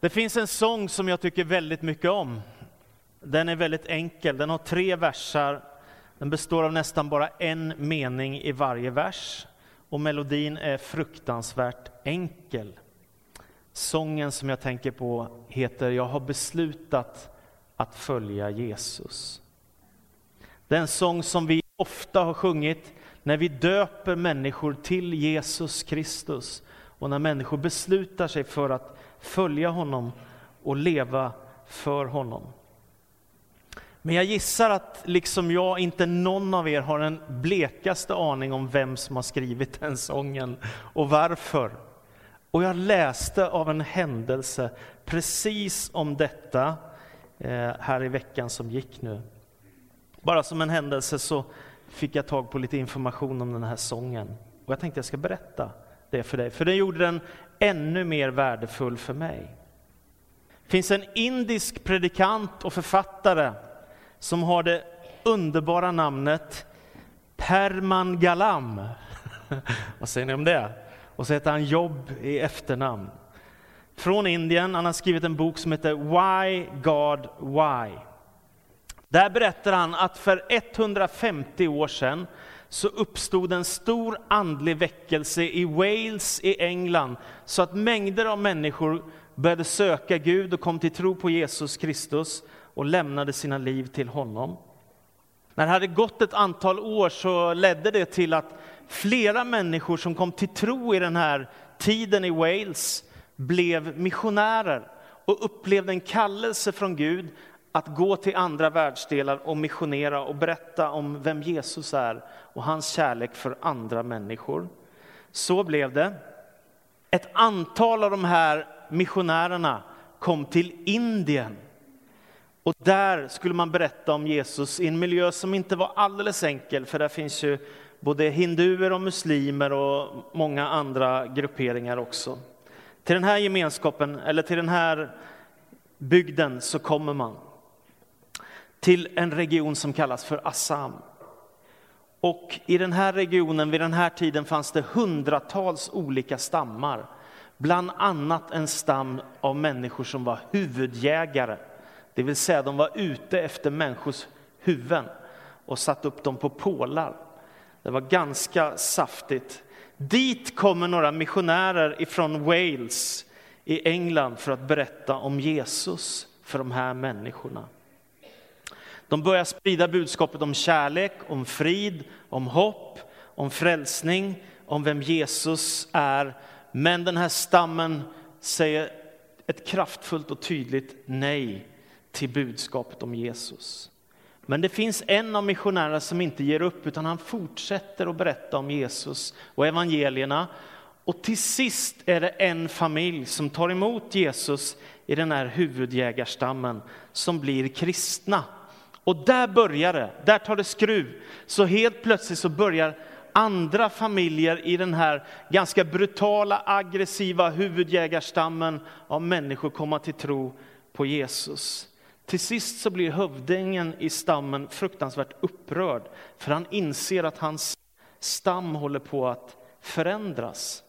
Det finns en sång som jag tycker väldigt mycket om. Den är väldigt enkel, den har tre versar. Den består av nästan bara en mening i varje vers och melodin är fruktansvärt enkel. Sången som jag tänker på heter Jag har beslutat att följa Jesus. Det är en sång som vi ofta har sjungit när vi döper människor till Jesus Kristus och när människor beslutar sig för att följa honom och leva för honom. Men jag gissar att liksom jag, inte någon av er har en blekaste aning om vem som har skrivit den sången och varför. Och jag läste av en händelse precis om detta eh, här i veckan som gick nu. Bara som en händelse så fick jag tag på lite information om den här sången. Och jag tänkte jag ska berätta det för dig, för den gjorde den ännu mer värdefull för mig. Det finns en indisk predikant och författare som har det underbara namnet Perman Galam. Vad säger ni om det? Och så heter han Jobb i efternamn. Från Indien, han har skrivit en bok som heter Why God Why. Där berättar han att för 150 år sedan så uppstod en stor andlig väckelse i Wales i England, så att mängder av människor började söka Gud och kom till tro på Jesus Kristus och lämnade sina liv till honom. När det hade gått ett antal år så ledde det till att flera människor som kom till tro i den här tiden i Wales blev missionärer och upplevde en kallelse från Gud att gå till andra världsdelar och missionera och berätta om vem Jesus är och hans kärlek för andra människor. Så blev det. Ett antal av de här missionärerna kom till Indien. Och där skulle man berätta om Jesus i en miljö som inte var alldeles enkel, för där finns ju både hinduer och muslimer och många andra grupperingar också. Till den här gemenskapen, eller till den här bygden, så kommer man till en region som kallas för Assam. Och i den här regionen vid den här tiden fanns det hundratals olika stammar. Bland annat en stam av människor som var huvudjägare. Det vill säga de var ute efter människors huvuden och satt upp dem på pålar. Det var ganska saftigt. Dit kommer några missionärer ifrån Wales i England för att berätta om Jesus för de här människorna. De börjar sprida budskapet om kärlek, om frid, om hopp, om frälsning, om vem Jesus är. Men den här stammen säger ett kraftfullt och tydligt nej till budskapet om Jesus. Men det finns en av missionärerna som inte ger upp, utan han fortsätter att berätta om Jesus och evangelierna. Och till sist är det en familj som tar emot Jesus i den här huvudjägarstammen, som blir kristna. Och där börjar det, där tar det skruv. Så helt plötsligt så börjar andra familjer i den här ganska brutala, aggressiva huvudjägarstammen av människor komma till tro på Jesus. Till sist så blir hövdingen i stammen fruktansvärt upprörd, för han inser att hans stam håller på att förändras.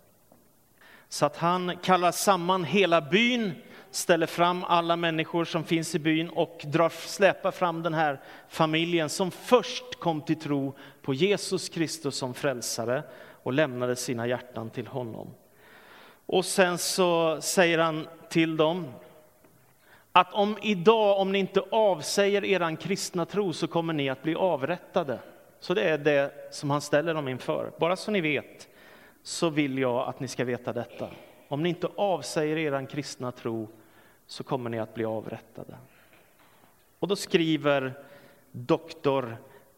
Så att han kallar samman hela byn ställer fram alla människor som finns i byn och drar, släpar fram den här familjen som först kom till tro på Jesus Kristus som frälsare och lämnade sina hjärtan till honom. Och sen så säger han till dem att om idag, om ni inte avsäger er kristna tro så kommer ni att bli avrättade. Så det är det som han ställer dem inför. Bara så ni vet så vill jag att ni ska veta detta. Om ni inte avsäger er kristna tro så kommer ni att bli avrättade. Och då skriver doktor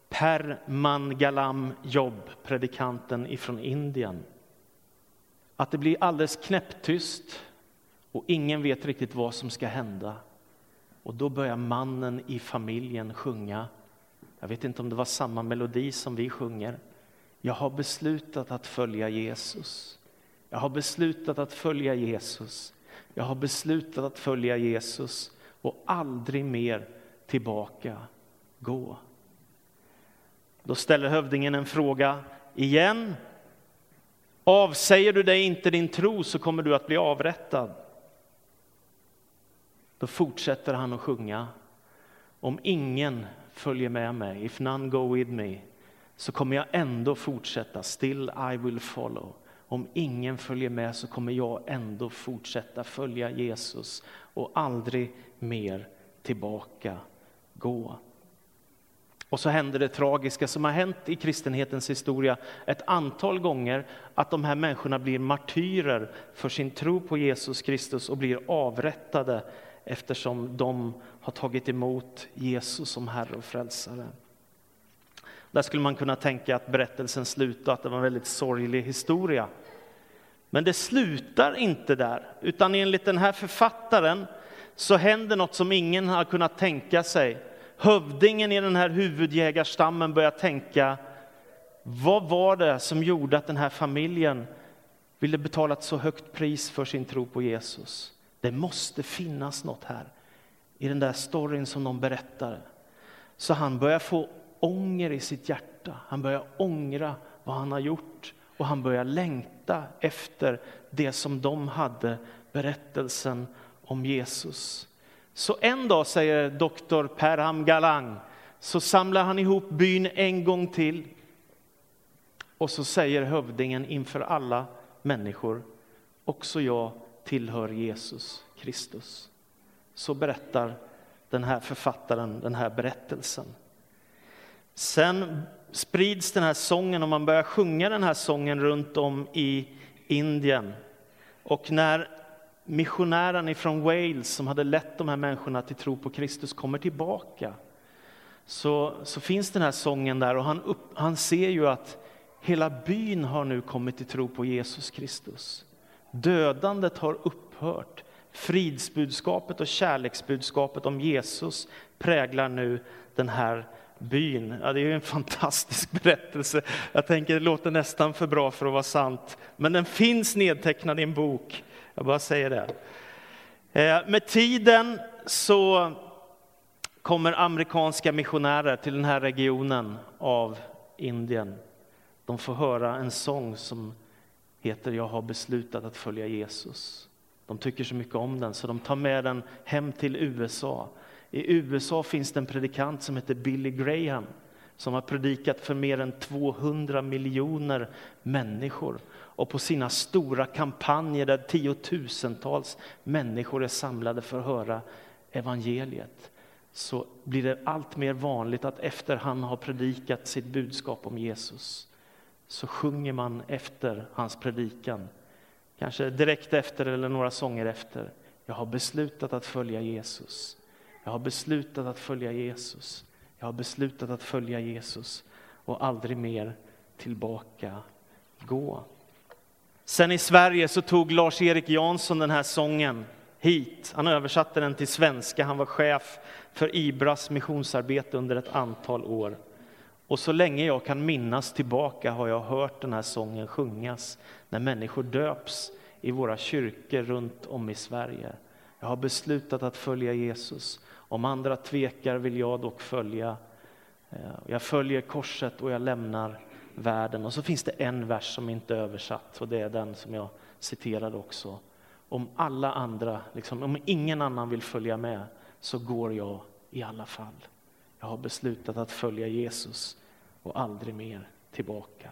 Per Mangalam Jobb, predikanten ifrån Indien, att det blir alldeles knäpptyst och ingen vet riktigt vad som ska hända. Och då börjar mannen i familjen sjunga. Jag vet inte om det var samma melodi som vi sjunger. Jag har beslutat att följa Jesus. Jag har beslutat att följa Jesus. Jag har beslutat att följa Jesus och aldrig mer tillbaka gå. Då ställer hövdingen en fråga igen. Avsäger du dig inte din tro så kommer du att bli avrättad. Då fortsätter han att sjunga. Om ingen följer med mig, if none go with me, så kommer jag ändå fortsätta. Still I will follow. Om ingen följer med så kommer jag ändå fortsätta följa Jesus och aldrig mer tillbaka gå. Och så händer det tragiska som har hänt i kristenhetens historia ett antal gånger, att de här människorna blir martyrer för sin tro på Jesus Kristus och blir avrättade eftersom de har tagit emot Jesus som Herre och Frälsare. Där skulle man kunna tänka att berättelsen slutar, att det var en väldigt sorglig historia. Men det slutar inte där, utan enligt den här författaren så händer något som ingen har kunnat tänka sig. Hövdingen i den här huvudjägarstammen börjar tänka, vad var det som gjorde att den här familjen ville betala ett så högt pris för sin tro på Jesus? Det måste finnas något här i den där storyn som de berättade. Så han börjar få ånger i sitt hjärta. Han börjar ångra vad han har gjort och han börjar längta efter det som de hade, berättelsen om Jesus. Så en dag, säger doktor Perham Galang, så samlar han ihop byn en gång till. Och så säger hövdingen inför alla människor, också jag tillhör Jesus Kristus. Så berättar den här författaren den här berättelsen. Sen sprids den här sången och man börjar sjunga den här sången runt om i Indien. Och när missionären från Wales som hade lett de här människorna till tro på Kristus kommer tillbaka så, så finns den här sången där och han, upp, han ser ju att hela byn har nu kommit till tro på Jesus Kristus. Dödandet har upphört. Fridsbudskapet och kärleksbudskapet om Jesus präglar nu den här byn. Ja, det är ju en fantastisk berättelse. Jag tänker det låter nästan för bra för att vara sant. Men den finns nedtecknad i en bok. Jag bara säger det. Eh, med tiden så kommer amerikanska missionärer till den här regionen av Indien. De får höra en sång som heter Jag har beslutat att följa Jesus. De tycker så mycket om den så de tar med den hem till USA. I USA finns det en predikant som heter Billy Graham som har predikat för mer än 200 miljoner människor. Och på sina stora kampanjer där tiotusentals människor är samlade för att höra evangeliet så blir det allt mer vanligt att efter han har predikat sitt budskap om Jesus så sjunger man efter hans predikan. Kanske direkt efter eller några sånger efter. Jag har beslutat att följa Jesus. Jag har beslutat att följa Jesus. Jag har beslutat att följa Jesus och aldrig mer tillbaka gå. Sen i Sverige så tog Lars-Erik Jansson den här sången hit. Han översatte den till svenska. Han var chef för Ibras missionsarbete under ett antal år. Och så länge jag kan minnas tillbaka har jag hört den här sången sjungas när människor döps i våra kyrkor runt om i Sverige. Jag har beslutat att följa Jesus. Om andra tvekar vill jag dock följa. Eh, jag följer korset och jag lämnar världen. Och så finns det en vers som inte är översatt och det är den som jag citerade också. Om alla andra, liksom, om ingen annan vill följa med så går jag i alla fall. Jag har beslutat att följa Jesus och aldrig mer tillbaka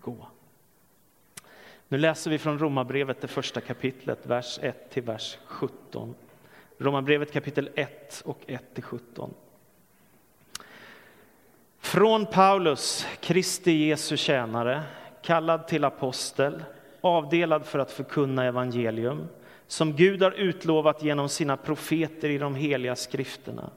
gå. Nu läser vi från Romarbrevet, det första kapitlet, vers 1 till vers 17. Romarbrevet kapitel 1 och 1 till 17. Från Paulus, Kristi Jesu tjänare, kallad till apostel, avdelad för att förkunna evangelium, som Gud har utlovat genom sina profeter i de heliga skrifterna.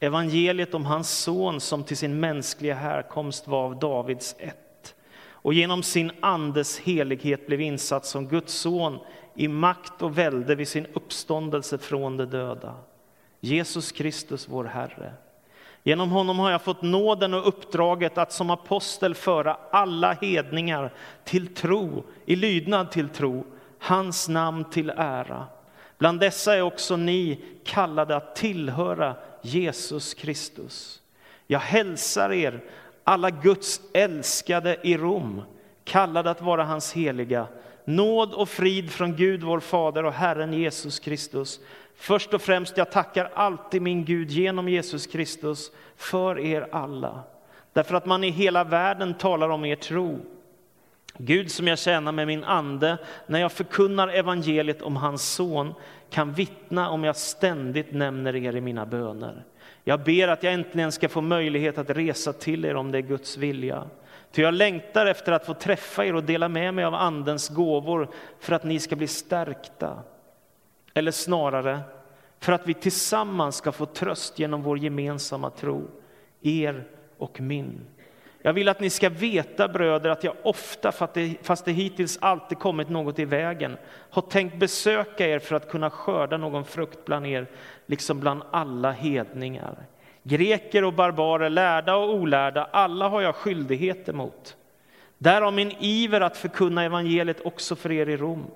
Evangeliet om hans son som till sin mänskliga härkomst var av Davids ett och genom sin andes helighet blev insatt som Guds son i makt och välde vid sin uppståndelse från de döda. Jesus Kristus, vår Herre. Genom honom har jag fått nåden och uppdraget att som apostel föra alla hedningar till tro, i lydnad till tro, hans namn till ära. Bland dessa är också ni kallade att tillhöra Jesus Kristus. Jag hälsar er, alla Guds älskade i Rom, kallade att vara hans heliga. Nåd och frid från Gud vår Fader och Herren Jesus Kristus. Först och främst, jag tackar alltid min Gud genom Jesus Kristus för er alla. Därför att man i hela världen talar om er tro. Gud som jag tjänar med min ande när jag förkunnar evangeliet om hans son kan vittna om jag ständigt nämner er i mina böner. Jag ber att jag äntligen ska få möjlighet att resa till er om det är Guds vilja. Ty jag längtar efter att få träffa er och dela med mig av Andens gåvor för att ni ska bli stärkta. Eller snarare, för att vi tillsammans ska få tröst genom vår gemensamma tro, er och min. Jag vill att ni ska veta, bröder, att jag ofta, fast det hittills alltid kommit något i vägen, har tänkt besöka er för att kunna skörda någon frukt bland er, liksom bland alla hedningar. Greker och barbarer, lärda och olärda, alla har jag skyldigheter mot. Därav min iver att förkunna evangeliet också för er i Rom.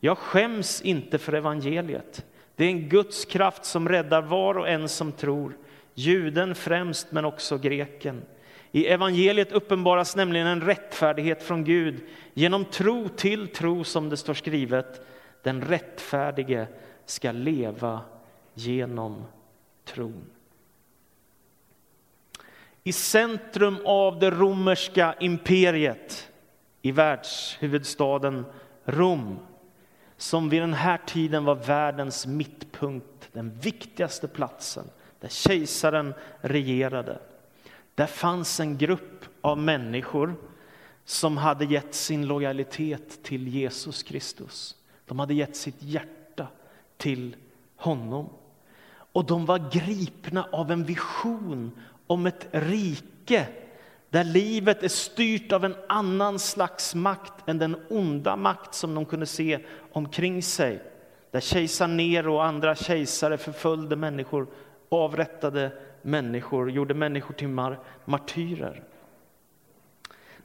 Jag skäms inte för evangeliet. Det är en Guds kraft som räddar var och en som tror, juden främst men också greken. I evangeliet uppenbaras nämligen en rättfärdighet från Gud genom tro till tro, som det står skrivet. Den rättfärdige ska leva genom tron. I centrum av det romerska imperiet, i världshuvudstaden Rom, som vid den här tiden var världens mittpunkt, den viktigaste platsen där kejsaren regerade. Där fanns en grupp av människor som hade gett sin lojalitet till Jesus Kristus. De hade gett sitt hjärta till honom. Och de var gripna av en vision om ett rike där livet är styrt av en annan slags makt än den onda makt som de kunde se omkring sig. Där kejsar Nero och andra kejsare förföljde människor, avrättade människor, gjorde människor till mar martyrer.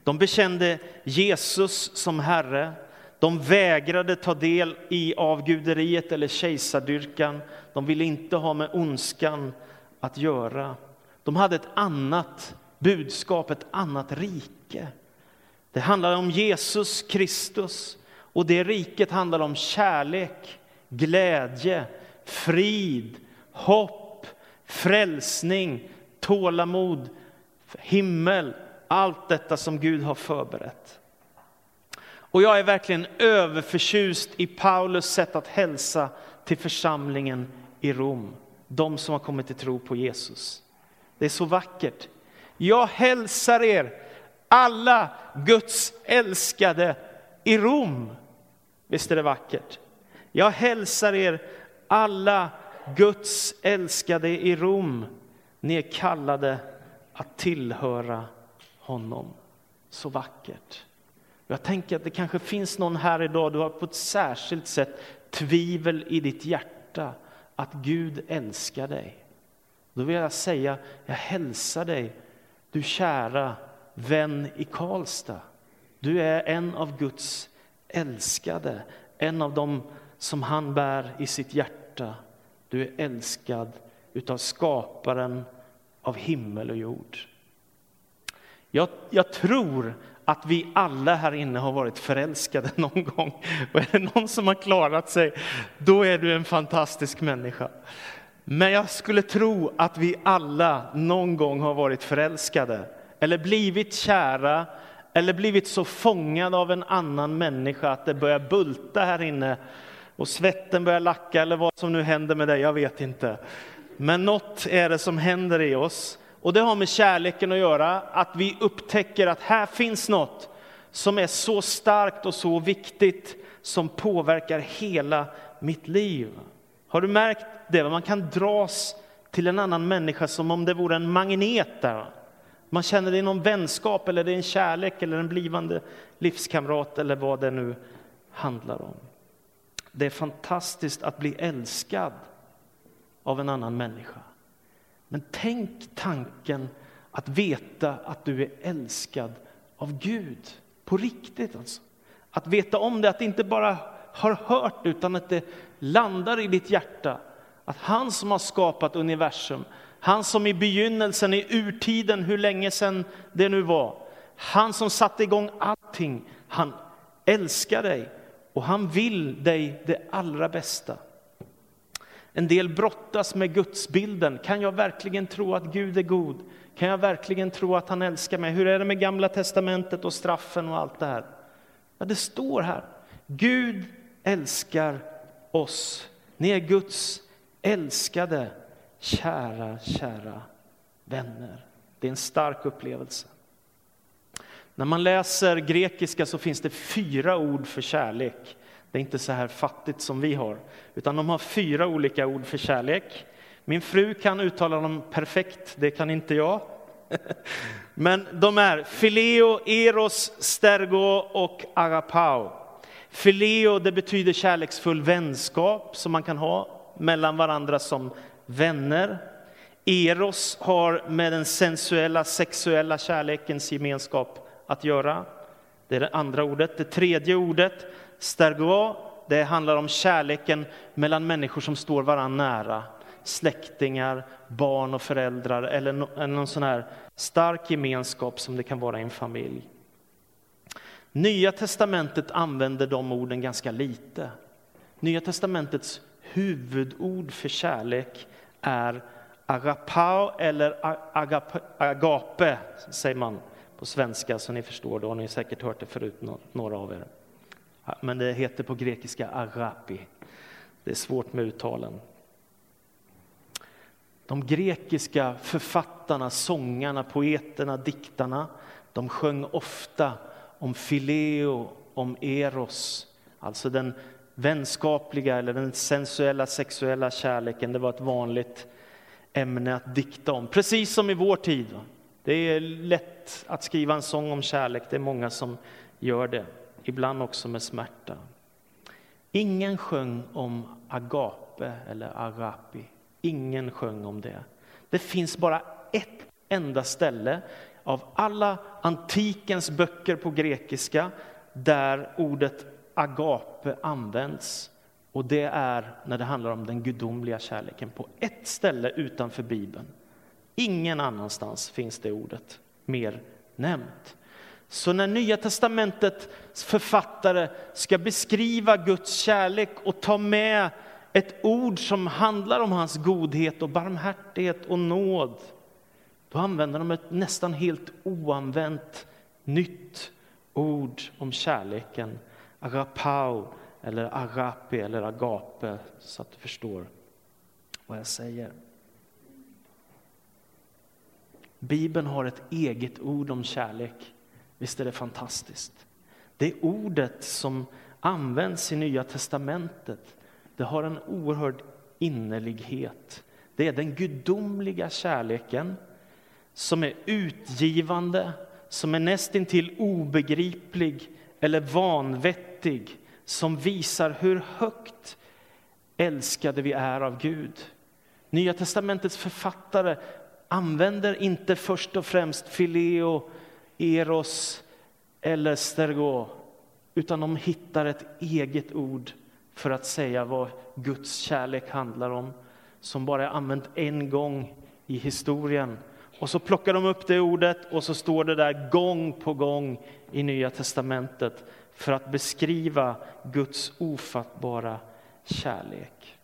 De bekände Jesus som Herre. De vägrade ta del i avguderiet eller kejsardyrkan. De ville inte ha med ondskan att göra. De hade ett annat budskap, ett annat rike. Det handlade om Jesus Kristus och det riket handlade om kärlek, glädje, frid, hopp, frälsning, tålamod, himmel, allt detta som Gud har förberett. Och jag är verkligen överförtjust i Paulus sätt att hälsa till församlingen i Rom, de som har kommit till tro på Jesus. Det är så vackert. Jag hälsar er alla Guds älskade i Rom. Visst är det vackert? Jag hälsar er alla Guds älskade i Rom. Ni är kallade att tillhöra honom. Så vackert. Jag tänker att det kanske finns någon här idag, du har på ett särskilt sätt tvivel i ditt hjärta att Gud älskar dig. Då vill jag säga, jag hälsar dig, du kära vän i Karlstad. Du är en av Guds älskade, en av dem som han bär i sitt hjärta. Du är älskad utav skaparen av himmel och jord. Jag, jag, tror att vi alla här inne har varit förälskade någon gång. Och är det någon som har klarat sig, då är du en fantastisk människa. Men jag skulle tro att vi alla någon gång har varit förälskade eller blivit kära eller blivit så fångade av en annan människa att det börjar bulta här inne och svetten börjar lacka eller vad som nu händer med dig, jag vet inte. Men något är det som händer i oss och det har med kärleken att göra, att vi upptäcker att här finns något som är så starkt och så viktigt som påverkar hela mitt liv. Har du märkt det? Man kan dras till en annan människa som om det vore en magnet där. Man känner det i någon vänskap, eller det är en kärlek eller en blivande livskamrat eller vad det nu handlar om. Det är fantastiskt att bli älskad av en annan människa. Men tänk tanken att veta att du är älskad av Gud, på riktigt alltså. Att veta om det, att det inte bara har hört utan att det landar i ditt hjärta. Att han som har skapat universum, han som i begynnelsen, i urtiden, hur länge sedan det nu var, han som satte igång allting, han älskar dig och han vill dig det allra bästa. En del brottas med gudsbilden. Kan jag verkligen tro att Gud är god? Kan jag verkligen tro att han älskar mig? Hur är det med Gamla testamentet och straffen och allt det här? Ja, det står här. Gud älskar oss. Ni är Guds älskade, kära, kära vänner. Det är en stark upplevelse. När man läser grekiska så finns det fyra ord för kärlek. Det är inte så här fattigt som vi har, utan de har fyra olika ord för kärlek. Min fru kan uttala dem perfekt, det kan inte jag. Men de är fileo, eros, stergo och agapao. Fileo det betyder kärleksfull vänskap som man kan ha mellan varandra som vänner. Eros har med den sensuella, sexuella kärlekens gemenskap att göra. Det är det andra ordet. Det tredje ordet, stergoa, det handlar om kärleken mellan människor som står varandra nära. Släktingar, barn och föräldrar eller någon sån här stark gemenskap som det kan vara i en familj. Nya testamentet använder de orden ganska lite. Nya testamentets huvudord för kärlek är agapao eller agape, säger man på svenska, så ni förstår. Då har ni säkert hört det förut, några av er. Men det heter på grekiska agapi. Det är svårt med uttalen. De grekiska författarna, sångarna, poeterna, diktarna, de sjöng ofta om fileo, om eros, alltså den vänskapliga eller den sensuella sexuella kärleken. Det var ett vanligt ämne att dikta om, precis som i vår tid. Det är lätt att skriva en sång om kärlek, det är många som gör det, ibland också med smärta. Ingen sjöng om agape eller agapi. Ingen sjöng om det. Det finns bara ett enda ställe av alla antikens böcker på grekiska där ordet agape används. Och det är när det handlar om den gudomliga kärleken på ett ställe utanför Bibeln. Ingen annanstans finns det ordet mer nämnt. Så när Nya testamentets författare ska beskriva Guds kärlek och ta med ett ord som handlar om hans godhet och barmhärtighet och nåd, då använder de ett nästan helt oanvänt nytt ord om kärleken, 'Agapao', eller agape eller agape, så att du förstår vad jag säger. Bibeln har ett eget ord om kärlek. Visst är det fantastiskt? Det ordet som används i Nya testamentet, det har en oerhörd innerlighet. Det är den gudomliga kärleken som är utgivande, som är nästintill obegriplig eller vanvettig, som visar hur högt älskade vi är av Gud. Nya testamentets författare använder inte först och främst fileo, eros eller stergo, utan de hittar ett eget ord för att säga vad Guds kärlek handlar om, som bara är använt en gång i historien. Och så plockar de upp det ordet och så står det där gång på gång i Nya testamentet för att beskriva Guds ofattbara kärlek.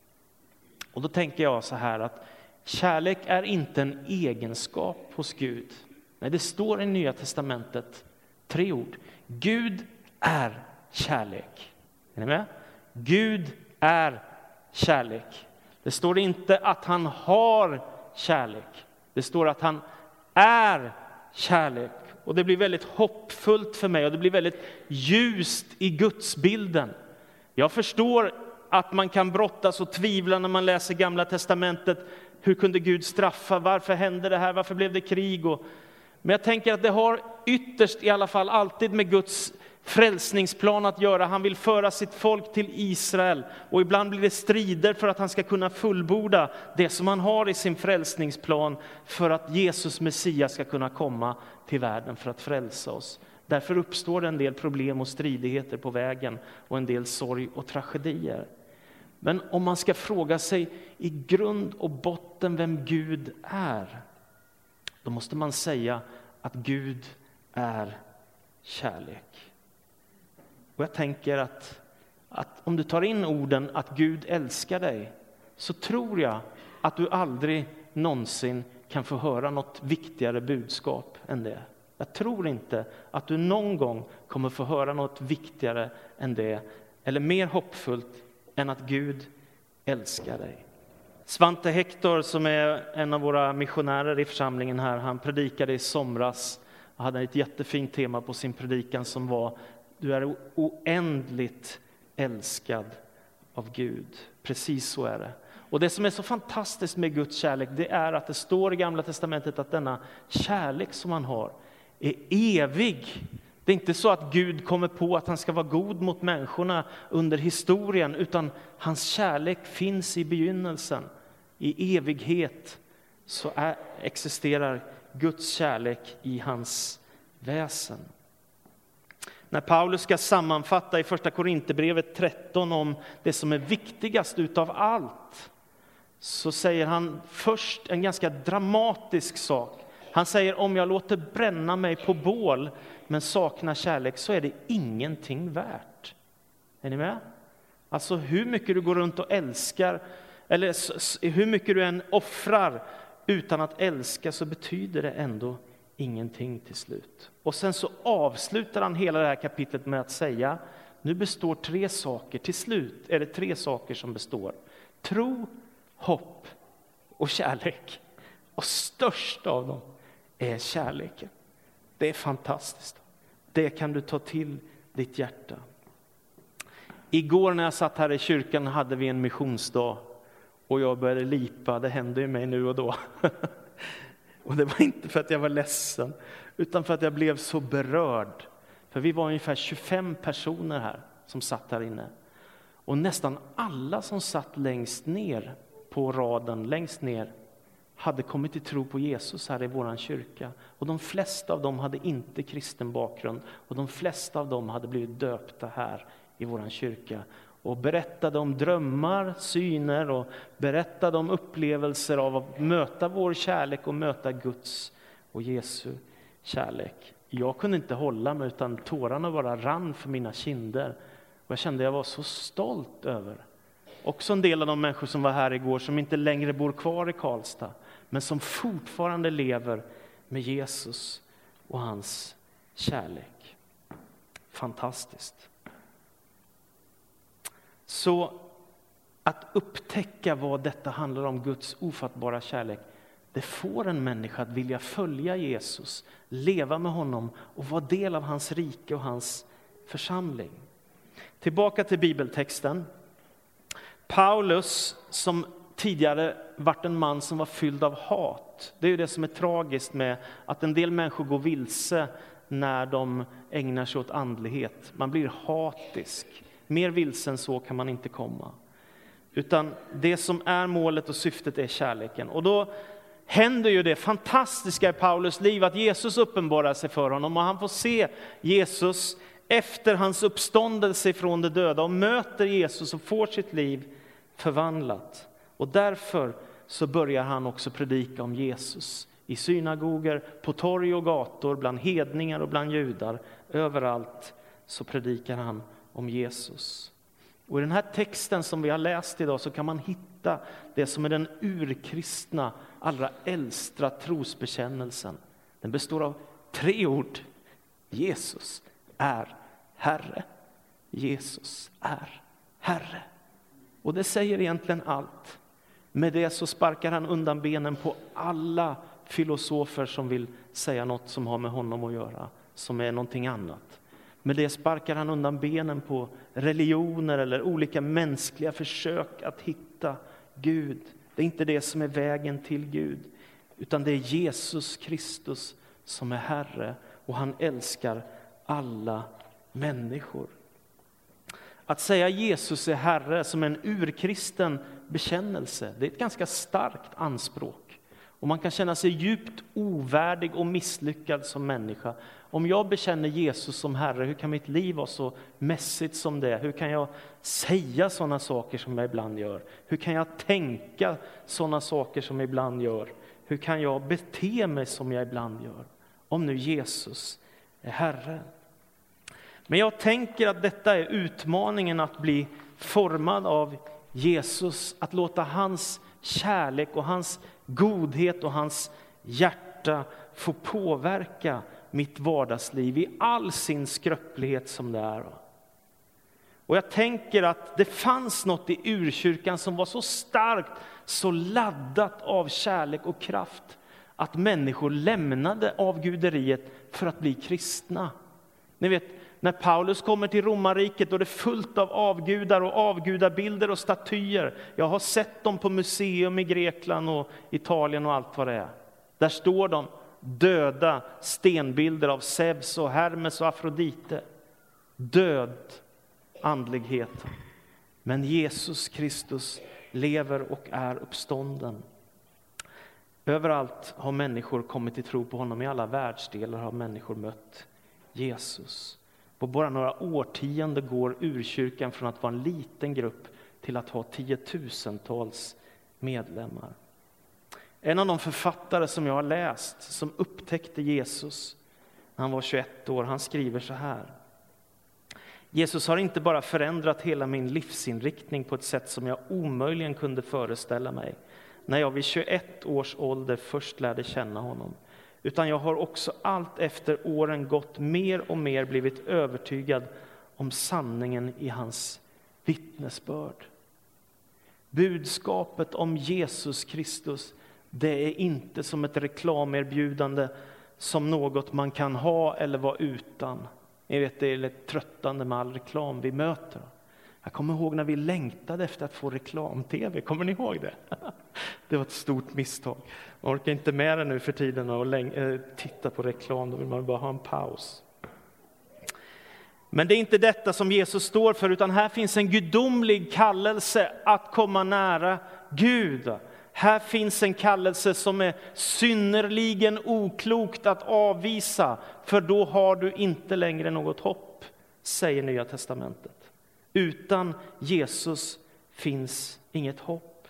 Och då tänker jag så här att kärlek är inte en egenskap hos Gud. Nej, det står i Nya testamentet tre ord. Gud är kärlek. Är ni med? Gud är kärlek. Det står inte att han har kärlek. Det står att han är kärlek. Och det blir väldigt hoppfullt för mig och det blir väldigt ljust i gudsbilden. Jag förstår att man kan brottas och tvivla när man läser Gamla testamentet. Hur kunde Gud straffa? Varför hände det här? Varför blev det krig? Och, men jag tänker att det har ytterst i alla fall alltid med Guds frälsningsplan att göra. Han vill föra sitt folk till Israel och ibland blir det strider för att han ska kunna fullborda det som han har i sin frälsningsplan för att Jesus Messias ska kunna komma till världen för att frälsa oss. Därför uppstår det en del problem och stridigheter på vägen och en del sorg och tragedier. Men om man ska fråga sig i grund och botten vem Gud är, då måste man säga att Gud är kärlek. Och jag tänker att, att om du tar in orden att Gud älskar dig, så tror jag att du aldrig någonsin kan få höra något viktigare budskap än det. Jag tror inte att du någon gång kommer få höra något viktigare än det, eller mer hoppfullt än att Gud älskar dig. Svante Hector, som är en av våra missionärer i församlingen här, han predikade i somras och hade ett jättefint tema på sin predikan som var du är oändligt älskad av Gud. Precis så är det. Och det som är så fantastiskt med Guds kärlek, det är att det står i Gamla Testamentet att denna kärlek som han har är evig. Det är inte så att Gud kommer på att han ska vara god mot människorna under historien, utan hans kärlek finns i begynnelsen. I evighet så är, existerar Guds kärlek i hans väsen. När Paulus ska sammanfatta i Första Korinthierbrevet 13 om det som är viktigast utav allt, så säger han först en ganska dramatisk sak. Han säger om jag låter bränna mig på bål men saknar kärlek så är det ingenting värt. Är ni med? Alltså hur mycket du går runt och älskar, eller hur mycket du än offrar utan att älska så betyder det ändå ingenting till slut. Och sen så avslutar han hela det här kapitlet med att säga, nu består tre saker, till slut är det tre saker som består. Tro, hopp och kärlek. Och störst av dem är kärleken. Det är fantastiskt. Det kan du ta till ditt hjärta. Igår när jag satt här i kyrkan hade vi en missionsdag och jag började lipa. Det händer ju mig nu och då. och det var inte för att jag var ledsen, utan för att jag blev så berörd. För vi var ungefär 25 personer här som satt här inne. Och nästan alla som satt längst ner på raden, längst ner, hade kommit till tro på Jesus här i vår kyrka. Och de flesta av dem hade inte kristen bakgrund och de flesta av dem hade blivit döpta här i vår kyrka och berättade om drömmar, syner och berättade om upplevelser av att möta vår kärlek och möta Guds och Jesu kärlek. Jag kunde inte hålla mig utan tårarna bara rann för mina kinder. Och jag kände att jag var så stolt över. Också en del av de människor som var här igår som inte längre bor kvar i Karlstad men som fortfarande lever med Jesus och hans kärlek. Fantastiskt. Så att upptäcka vad detta handlar om, Guds ofattbara kärlek, det får en människa att vilja följa Jesus, leva med honom och vara del av hans rike och hans församling. Tillbaka till bibeltexten. Paulus, som tidigare varit en man som var fylld av hat. Det är det som är tragiskt med att en del människor går vilse när de ägnar sig åt andlighet. Man blir hatisk. Mer vilse än så kan man inte komma. Utan det som är målet och syftet är kärleken. Och då händer ju det fantastiska i Paulus liv att Jesus uppenbarar sig för honom och han får se Jesus efter hans uppståndelse från de döda och möter Jesus och får sitt liv förvandlat. Och därför så börjar han också predika om Jesus i synagoger, på torg och gator, bland hedningar och bland judar. Överallt så predikar han om Jesus. Och I den här texten som vi har läst idag så kan man hitta det som är den urkristna, allra äldsta trosbekännelsen. Den består av tre ord. Jesus är Herre. Jesus är Herre. Och det säger egentligen allt. Med det så sparkar han undan benen på alla filosofer som vill säga något som har med honom att göra, som är någonting annat. Med det sparkar han undan benen på religioner eller olika mänskliga försök att hitta Gud. Det är inte det som är vägen till Gud, utan det är Jesus Kristus som är Herre och han älskar alla människor. Att säga Jesus är Herre som en urkristen bekännelse, det är ett ganska starkt anspråk. Och man kan känna sig djupt ovärdig och misslyckad som människa. Om jag bekänner Jesus som Herre, hur kan mitt liv vara så mässigt som det Hur kan jag säga sådana saker som jag ibland gör? Hur kan jag tänka sådana saker som jag ibland gör? Hur kan jag bete mig som jag ibland gör? Om nu Jesus är Herre. Men jag tänker att detta är utmaningen att bli formad av Jesus, att låta hans kärlek och hans godhet och hans hjärta får påverka mitt vardagsliv i all sin skröplighet som det är. Och jag tänker att det fanns något i urkyrkan som var så starkt, så laddat av kärlek och kraft, att människor lämnade avguderiet för att bli kristna. Ni vet, när Paulus kommer till romarriket och det är fullt av avgudar och avgudabilder och statyer. Jag har sett dem på museum i Grekland och Italien och allt vad det är. Där står de, döda stenbilder av Zeus och Hermes och Afrodite. Död andlighet. Men Jesus Kristus lever och är uppstånden. Överallt har människor kommit till tro på honom, i alla världsdelar har människor mött Jesus. På bara några årtionden går urkyrkan från att vara en liten grupp till att ha tiotusentals medlemmar. En av de författare som jag har läst, som upptäckte Jesus när han var 21 år, han skriver så här. Jesus har inte bara förändrat hela min livsinriktning på ett sätt som jag omöjligen kunde föreställa mig när jag vid 21 års ålder först lärde känna honom. Utan jag har också allt efter åren gått mer och mer blivit övertygad om sanningen i hans vittnesbörd. Budskapet om Jesus Kristus, det är inte som ett reklamerbjudande som något man kan ha eller vara utan. Ni vet, det är lite tröttande med all reklam vi möter. Jag kommer ihåg när vi längtade efter att få reklam-tv, kommer ni ihåg det? Det var ett stort misstag. Man orkar inte med det nu för tiden och eh, titta på reklam, då vill man bara ha en paus. Men det är inte detta som Jesus står för, utan här finns en gudomlig kallelse att komma nära Gud. Här finns en kallelse som är synnerligen oklokt att avvisa, för då har du inte längre något hopp, säger Nya testamentet. Utan Jesus finns inget hopp.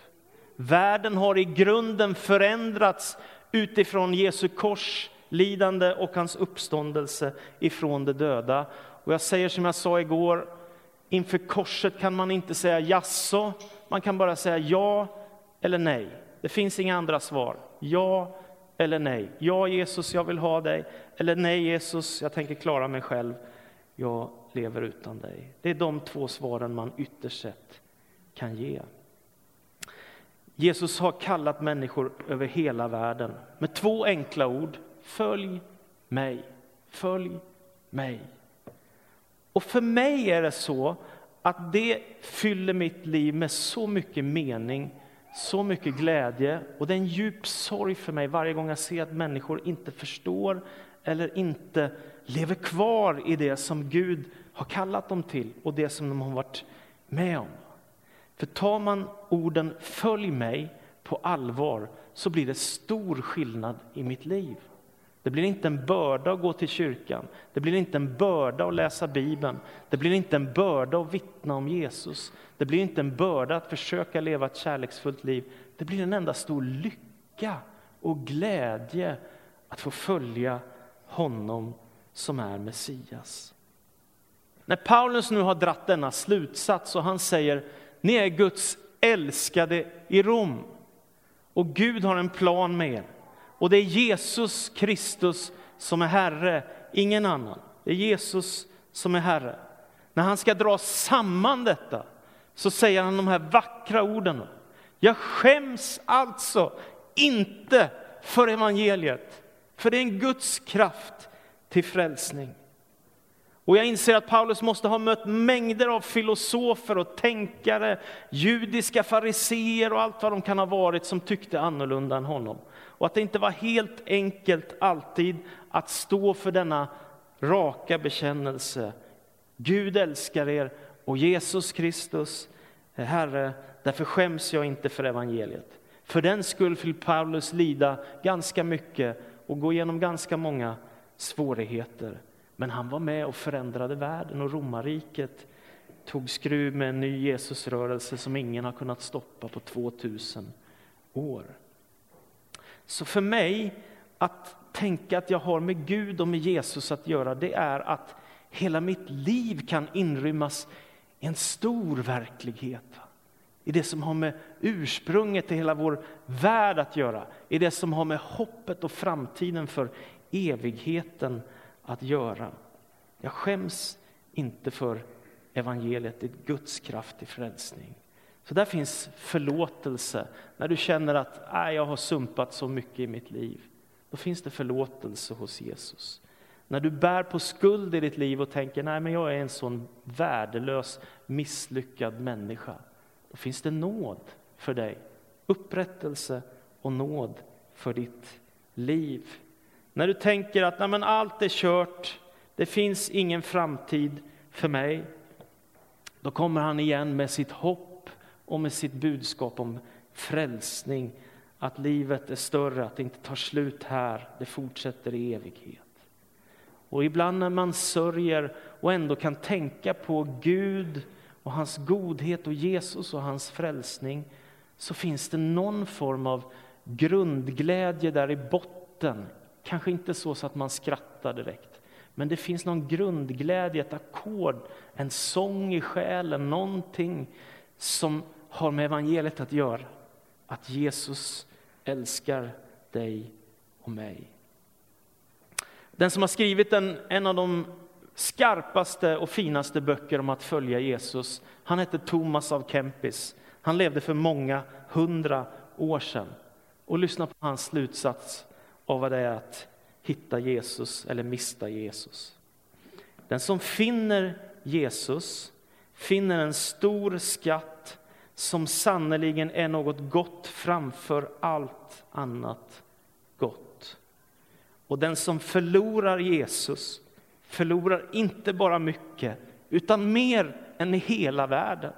Världen har i grunden förändrats utifrån Jesu kors, lidande och hans uppståndelse ifrån de döda. Och jag säger som jag sa igår, inför korset kan man inte säga jaså, man kan bara säga ja eller nej. Det finns inga andra svar. Ja eller nej. Ja, Jesus, jag vill ha dig. Eller nej, Jesus, jag tänker klara mig själv. Jag lever utan dig. Det är de två svaren man ytterst sett kan ge. Jesus har kallat människor över hela världen med två enkla ord. Följ mig. Följ mig. Och för mig är det så att det fyller mitt liv med så mycket mening så mycket glädje och det är en djup sorg för mig varje gång jag ser att människor inte förstår eller inte lever kvar i det som Gud har kallat dem till och det som de har varit med om. För tar man orden ”följ mig” på allvar så blir det stor skillnad i mitt liv. Det blir inte en börda att gå till kyrkan, det blir inte en börda att läsa Bibeln, det blir inte en börda att vittna om Jesus, det blir inte en börda att försöka leva ett kärleksfullt liv. Det blir en enda stor lycka och glädje att få följa honom som är Messias. När Paulus nu har dratt denna slutsats och han säger ni är Guds älskade i Rom och Gud har en plan med er. Och det är Jesus Kristus som är Herre, ingen annan. Det är Jesus som är Herre. När han ska dra samman detta så säger han de här vackra orden. Jag skäms alltså inte för evangeliet, för det är en Guds kraft till frälsning. Och jag inser att Paulus måste ha mött mängder av filosofer och tänkare, judiska fariseer och allt vad de kan ha varit som tyckte annorlunda än honom. Och att det inte var helt enkelt alltid att stå för denna raka bekännelse. Gud älskar er och Jesus Kristus är Herre, därför skäms jag inte för evangeliet. För den skull fick Paulus lida ganska mycket och gå igenom ganska många svårigheter. Men han var med och förändrade världen och romarriket tog skruv med en ny Jesusrörelse som ingen har kunnat stoppa på 2000 år. Så för mig, att tänka att jag har med Gud och med Jesus att göra, det är att Hela mitt liv kan inrymmas i en stor verklighet. I det som har med ursprunget till hela vår värld att göra. I det som har med hoppet och framtiden för evigheten att göra. Jag skäms inte för evangeliet, det är Guds kraft till frälsning. Så där finns förlåtelse. När du känner att jag har sumpat så mycket i mitt liv, då finns det förlåtelse hos Jesus. När du bär på skuld i ditt liv och tänker nej men jag är en sån värdelös, misslyckad människa, då finns det nåd för dig. Upprättelse och nåd för ditt liv. När du tänker att nej men allt är kört, det finns ingen framtid för mig, då kommer han igen med sitt hopp och med sitt budskap om frälsning, att livet är större, att det inte tar slut här, det fortsätter i evighet. Och ibland när man sörjer och ändå kan tänka på Gud och hans godhet och Jesus och hans frälsning, så finns det någon form av grundglädje där i botten. Kanske inte så, så att man skrattar direkt, men det finns någon grundglädje, ett ackord, en sång i själen, någonting som har med evangeliet att göra. Att Jesus älskar dig och mig. Den som har skrivit en, en av de skarpaste och finaste böcker om att följa Jesus, han hette Thomas av Kempis. Han levde för många hundra år sedan. Och lyssna på hans slutsats av vad det är att hitta Jesus eller mista Jesus. Den som finner Jesus finner en stor skatt som sannerligen är något gott framför allt annat gott. Och den som förlorar Jesus förlorar inte bara mycket, utan mer än hela världen.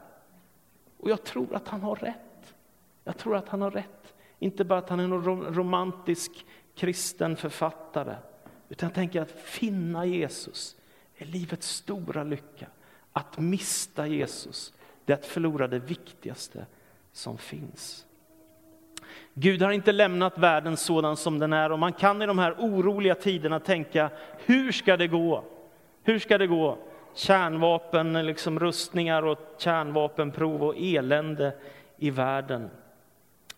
Och jag tror att han har rätt. Jag tror att han har rätt. Inte bara att han är någon romantisk kristen författare, utan jag tänker att finna Jesus är livets stora lycka. Att mista Jesus, det är att förlora det viktigaste som finns. Gud har inte lämnat världen sådan som den är och man kan i de här oroliga tiderna tänka, hur ska det gå? Hur ska det gå? Kärnvapen, liksom rustningar och kärnvapenprov och elände i världen.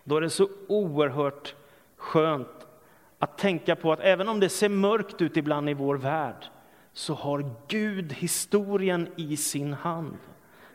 Då är det så oerhört skönt att tänka på att även om det ser mörkt ut ibland i vår värld, så har Gud historien i sin hand.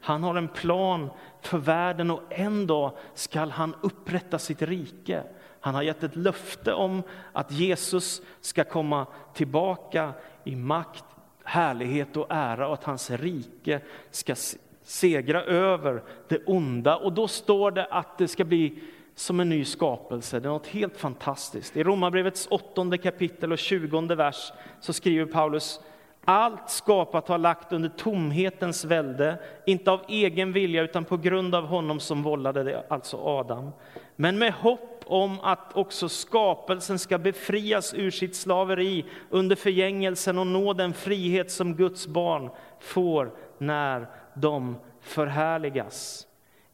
Han har en plan för världen och en dag skall han upprätta sitt rike. Han har gett ett löfte om att Jesus ska komma tillbaka i makt, härlighet och ära och att hans rike ska segra över det onda. Och då står det att det ska bli som en ny skapelse. Det är något helt fantastiskt. I Romarbrevets åttonde kapitel och tjugonde vers så skriver Paulus allt skapat har lagt under tomhetens välde, inte av egen vilja utan på grund av honom som vållade det, alltså Adam. Men med hopp om att också skapelsen ska befrias ur sitt slaveri under förgängelsen och nå den frihet som Guds barn får när de förhärligas.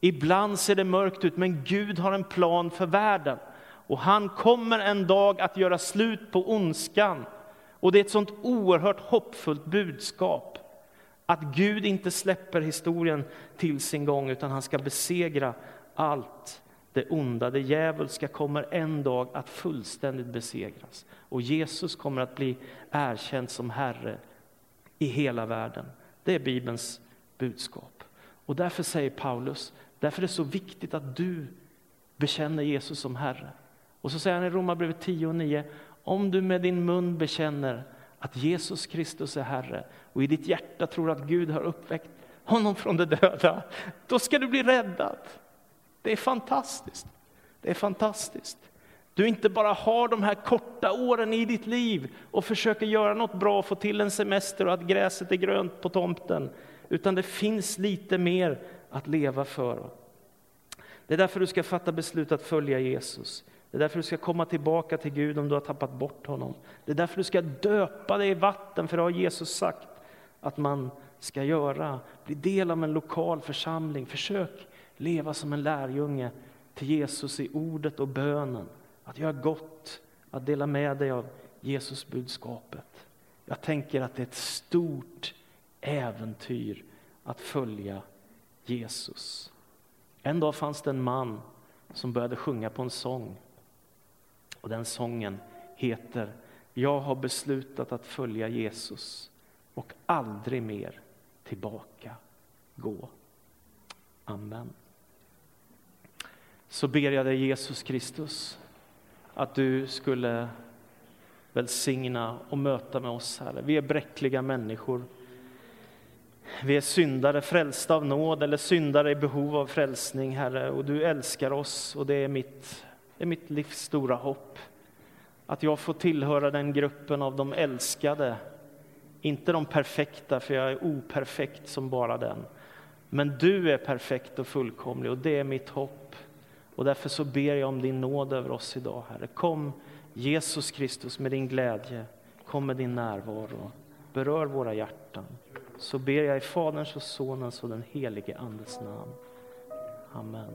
Ibland ser det mörkt ut, men Gud har en plan för världen. Och han kommer en dag att göra slut på ondskan. Och det är ett sånt oerhört hoppfullt budskap. Att Gud inte släpper historien till sin gång, utan han ska besegra allt det onda. Det djävulska kommer en dag att fullständigt besegras. Och Jesus kommer att bli erkänd som Herre i hela världen. Det är Bibelns budskap. Och därför säger Paulus, därför är det så viktigt att du bekänner Jesus som Herre. Och så säger han i Romarbrevet 10 och 9, om du med din mun bekänner att Jesus Kristus är Herre och i ditt hjärta tror att Gud har uppväckt honom från de döda, då ska du bli räddad. Det är fantastiskt. Det är fantastiskt. Du inte bara har de här korta åren i ditt liv och försöker göra något bra, få till en semester och att gräset är grönt på tomten, utan det finns lite mer att leva för. Det är därför du ska fatta beslut att följa Jesus. Det är därför du ska komma tillbaka till Gud om du har tappat bort honom. Det är därför du ska döpa dig i vatten, för det har Jesus sagt att man ska göra. Bli del av en lokal församling. Försök leva som en lärjunge till Jesus i ordet och bönen. Att göra gott, att dela med dig av Jesus budskapet. Jag tänker att det är ett stort äventyr att följa Jesus. En dag fanns det en man som började sjunga på en sång. Och den sången heter Jag har beslutat att följa Jesus och aldrig mer tillbaka gå. Amen. Så ber jag dig Jesus Kristus att du skulle välsigna och möta med oss, Herre. Vi är bräckliga människor. Vi är syndare, frälsta av nåd eller syndare i behov av frälsning, Herre. Och du älskar oss och det är mitt, det är mitt livs stora hopp. Att jag får tillhöra den gruppen av de älskade. Inte de perfekta, för jag är operfekt som bara den. Men du är perfekt och fullkomlig och det är mitt hopp. Och därför så ber jag om din nåd över oss idag, Herre. Kom Jesus Kristus med din glädje, kom med din närvaro. Berör våra hjärtan. Så ber jag i Faderns och Sonens och den helige Andes namn. Amen.